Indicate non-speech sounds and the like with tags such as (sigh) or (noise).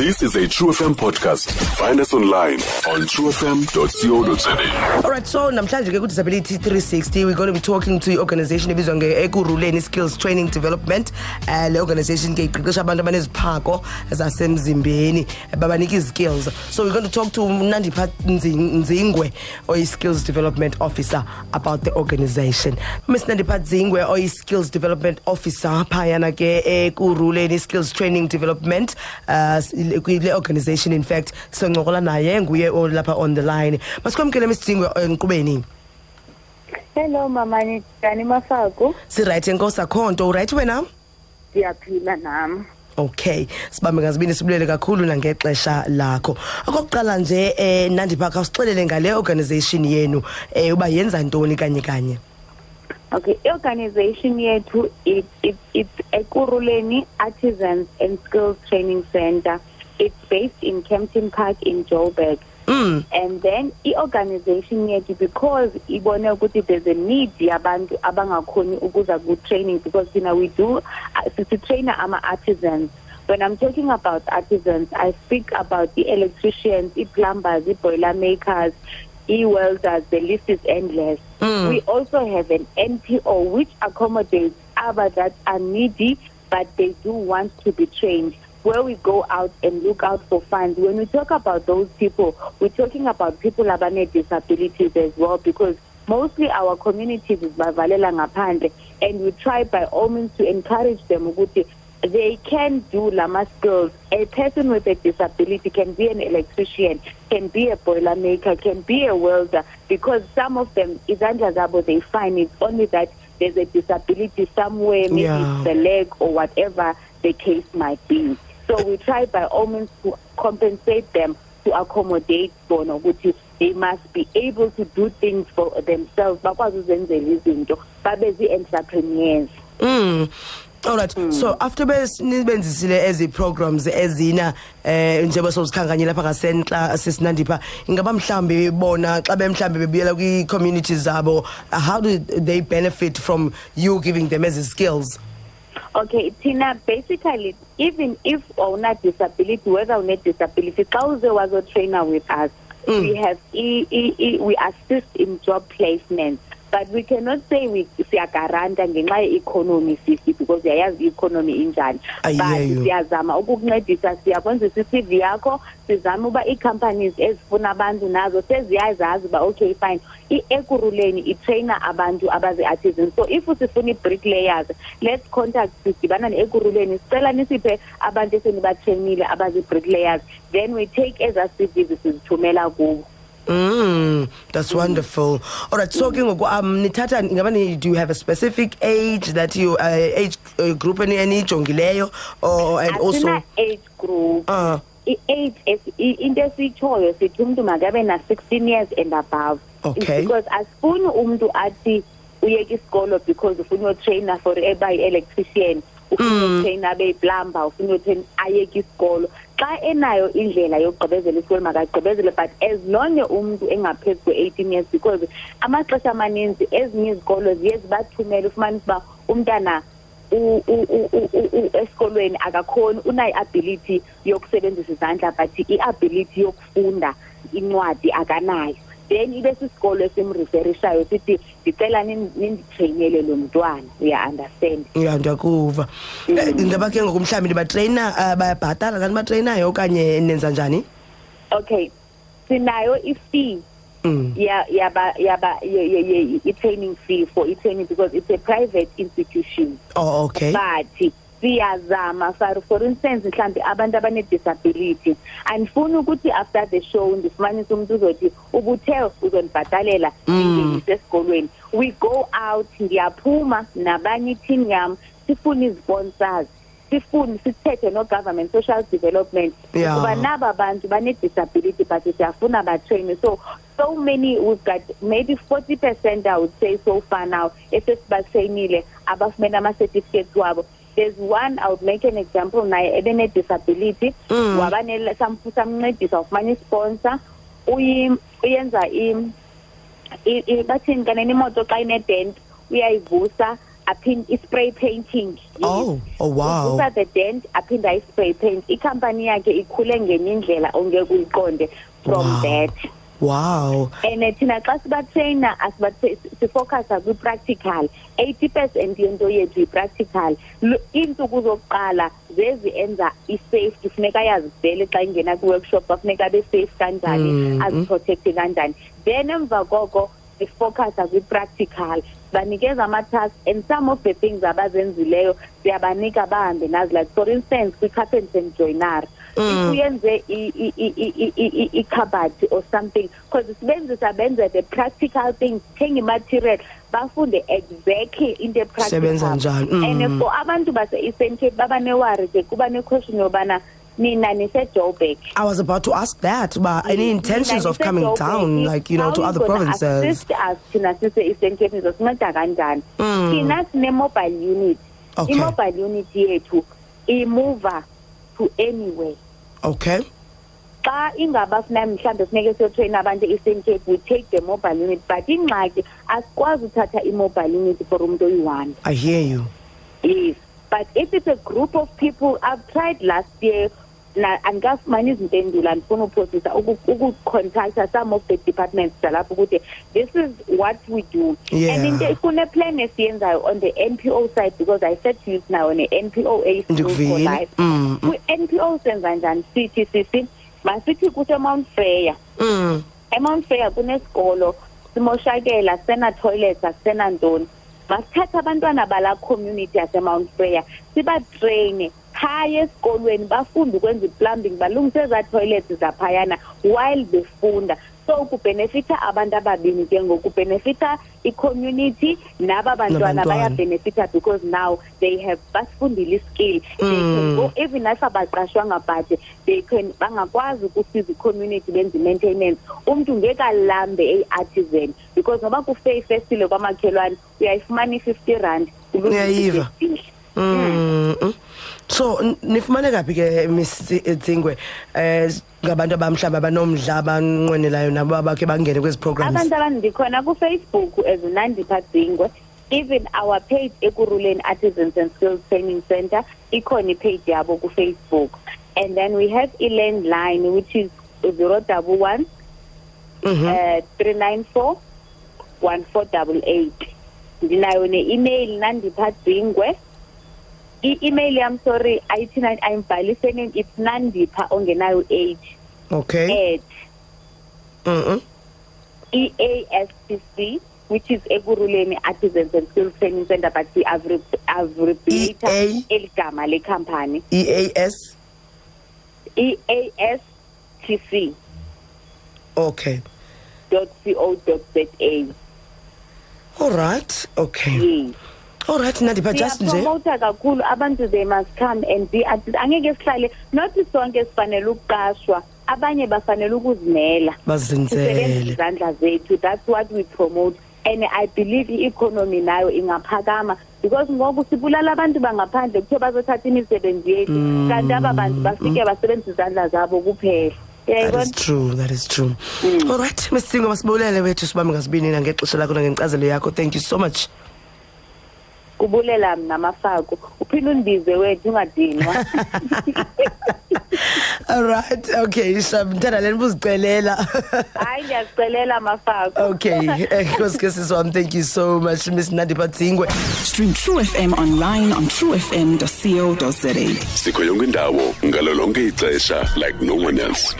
This is a True FM podcast. Find us online on truefm.co.za. All right, so namhlanje ke Disability 360 we're going to be talking to i-organization ebizwa nge-ekuruleni skills training development uh, le organization ke iqeqesha abantu abaneziphako zasemzimbeni babanika izikills so we're going to talk to Nandipha Nzi- Nzingwe oyi-skills development officer about the organization Miss Nandipha Nzingwe oyi-skills development officer phayana ke ekuruleni skills training development uh, le organization in fact soncokola naye nguye olapha on the line. Masikwamkele Miss Nzingwe enqubeni Hello mama njani Mafaku sirayight enkosi akho nto urayithi wena? Siyaphila nami okay. Sibambe ngazibini sibulele kakhulu nangexesha lakho. Okokuqala nje eh nandipha khawusixelele ngale organization yenu eh uba yenza ntoni kanye kanye? Okay i-organization yethu it, it, it's Ekuruleni Artisans and Skills Training Center. It's based in Kempton Park in Joburg. Mm. And then i-organization yethu because ibone ukuthi there's a need yabantu abangakhoni ukuza ku-training because thina we do uh, sitrainer ama-artisans. When i'm talking about artisans i speak about the electricians i-plumbers i-boiler makers e-welders the list is endless. Mm. we also have an npo which accommodates others that are needy but they do want to be trained where we go out and look out for funds. When we talk about those people, we're talking about people abane disabilities as well because mostly our communities is bavalela ngaphandle and we try by all means to encourage them ukuthi they can do lama skills. A person with a disability can be an electrician, can be a boiler maker, can be a welder because some of them izandla zabo they find it's only that there's a disability somewhere, maybe Yeah. it's the leg or whatever the case might be. So we try by all means to compensate them to accommodate bona ukuthi they must be able to do things for themselves. Bakwazi uzenzela izinto babe zi-entrepreneurs. Mm. All right. So after besibenzisile ezi programs ezina eh njengoba sozikhanganye lapha ngasentla sisinandipha ingaba mhlambe bona xa bemhlambe bebuyela kwi communities zabo how do they benefit from you giving them as skills okay thina basically even if awuna disability whether une disability xa uze wazo-trainer with us Mm. we have e, e, e, we assist in job placement but we cannot say we siyagaranta ngenxa ye-economy sisi because uyayazi i-economy injani. But siyazama ukukuncedisa siyakwenzisa i-cv yakho sizame uba ii-companies ezifuna abantu nazo seziyazazi uba okay fine i-ekuruleni itrainer abantu abazi-artisans. So if sifuna ii-bricklayers let's contact sidibana ne-ekuruleni sicela nisiphe abantu esenibatrainile abazi-bricklayers then we take ezaa cvs sizithumela kubo Mm, that's wonderful. All right, so ke ngoku um nithatha ingaba ni do you have a specific age that you uh, age uh, group any enijongileyo or and also age group. Uh i-age i- into esiyitshoyo sithi umntu makabe na-sixteen years and above. Okay. because as asifuni umntu athi uyeka isikolo because ufuna uyotraina for eba yi-electrician ufuna uyotraina abe yiplumber ufuna uyotraina ayeke isikolo xa enayo indlela yokugqibezela isikolo makagqibezele but as longe umntu engaphezu kwe-eighteen years because amaxesha amaninzi ezinye izikolo ziye zibathumele ufumanisa uba umntana u- u- u- u- u- u- esikolweni akakhoni unayo i-ability yokusebenzisa izandla but i-ability yokufunda incwadi akanayo. Then ibe sisikolo esimreferishayo sithi ndicela nin- ninditrainele lo mntwana. Uya-understand ya ndiyakuva Eh, ingaba ke ngoku mhlawumbi nibatreyina uh, bayabhatala kanti batreyinayo okanye nenza njani? Okay. Sinayo i-fee. Mm. ya- yaba yaba i-training fee for i-training because it's a private institution. Oh okay. But siyazama for for instance mhlambi abantu abane-disability andifuni ukuthi after the show ndifumanise umuntu uzothi ubuthe uzondibhatalela ndingenise mm. esikolweni. We go out ndiyaphuma nabanye iteam yam sifune izi-sponsors sifune sithethe no-government social development. Ukuba naba bantu bane-disability but siyafuna batraine so so many we've got maybe 40 percent i would say so far now esesibatrainile abafumene ama-certificates wabo there's one i would make an example naye ebene-disability Mm. sam- samncedisa wafumana isponsor uyenza i- i- i- bathini kanene imoto xa inedent uyayivusa aphinde i-spray painting. Oh, oh, wow. uvusa the dent aphinde ayi-spray paint ikhampani yakhe ikhule ngenye indlela ongeke uyiqonde from Wow. that wow. And eh, thina xa sibatrainer asibathe sifocusa kwi-practical. 80 percent yento yethu yi-practical. Lu- iintsuku zokuqala zezi enza i-safety funeka yazi vele xa ingena kwi-workshop bafuneka abe safe kanjani Mhm. aziprotecte kanjani. Then emva koko sifocusa kwi-practical. Banikeza ama-task and some of the things abazenzileyo siyabanika bahambe nazi. Like for instance kwi-carpent and joinery. If uyenze i- i- i- i- i- i- i- ikhabhathi or something because sibenzisa benze the practical things thenga i-material bafunde exactly into Sebenza njani, mm. and for abantu base-eastern cape baba newari ke kuba ne-question yobana nina nise-joburg. I was about to ask that but any intentions of coming down like you know to other provinces? assist us thina sise-eastern cape nizosinceda kanjani? Mm. thina sine-mobile unit. Okay. i-mobile unit yethu imuva to anywhere. Okay. Xa ingabafuna mhlawumbe funeke siyotrain abantu e-eastern cape we take the mobile unit but ingxaki asikwazi uthatha i-mobile unit for umuntu oyi-one. I hear you. Yes but if it's a group of people i've tried last year na andikafumani izimpendulo andifuna uphosisa ukucontacta some of the departments zalapho ukuthi this is what we do Yeah. and into kuneplan esiyenzayo on the npo side because i said to you now ne-npo a Skills for Ndikuvile. life Mm, mm. kwi-npo senza njani sithi sisi masithi kusemount freya mm. emount freya kunesikolo simoshakela sena-toilets asisenantoni masithathe abantwana bala community yasemount freya sibatreyine phaya esikolweni bafunde ukwenza i-plumbing balungise ezaa toilets zaphayana while befunda. So kubhenefitha abantu ababini ke ngoku kubhenefitha i-community naba bantwana bayabhenefitha because now they have basifundile i-skill. They can go even if abaqashwanga but they can bangakwazi ukusiza i-community benze i-maintenance. Umntu ngeke alambe eyi-artisan because noba kufe ifestile kwamakhelwane uyayifumana i-fifty rand Uyayiva. Mm, mm. So nifumane kaphi ke miss dzingwe eh ngabantu abamhlaba abanomdla abanqwenelayo nabo abakhe bangene kwezi programs. Abantu abandikhona kufacebook as unandipha dzingwe even our page ekuruleni artisans and skills training center ikhona ipage yabo kufacebook. And then we have i-landline which is zero double one Mhm. uh, 394 1488 ndinayo ne-email nandipha dzingwe i-email yam sorry ayithi na- ayimbhalise name it's nandipha ongenayo age okay. At mhm EASPC which is ekuruleni artisans and skills training center but we have, re have replaced EA? eligama lecompany eas E eastc okay. dot co dot za all right. Okay. Yes all right nandipha just nje siyapromota kakhulu abantu they must come and be artists angeke sihlale not sonke sifanele ukuqashwa abanye bafanele ukuzimela bazinzele sisebenzisa izandla zethu that's what we promote and i believe i-economy nayo ingaphakama because ngoku sibulala abantu bangaphandle kuthiwe bazothatha imisebenzi yethu kanti aba bantu bafike basebenzisa izandla zabo kuphela That uyayibona is true. That is true. All right, Miss Singo masibulele wethu sibambe ngasibini ngexesha lakho nangenkcazelo yakho. Thank you so much. Kubulela mna mafako uphinde undize wethu ungadinwa (laughs) All right. Okay, shab mthanda leni buzicelela. (laughs) hayi ndiyazicelela mafako okay. Eh, Nkosike siswami, thank you so much Miss Nandipha Dzingwe. Stream True FM online on truefm.co.za. sikho yonke indawo ngalo lonke ixesha like no one else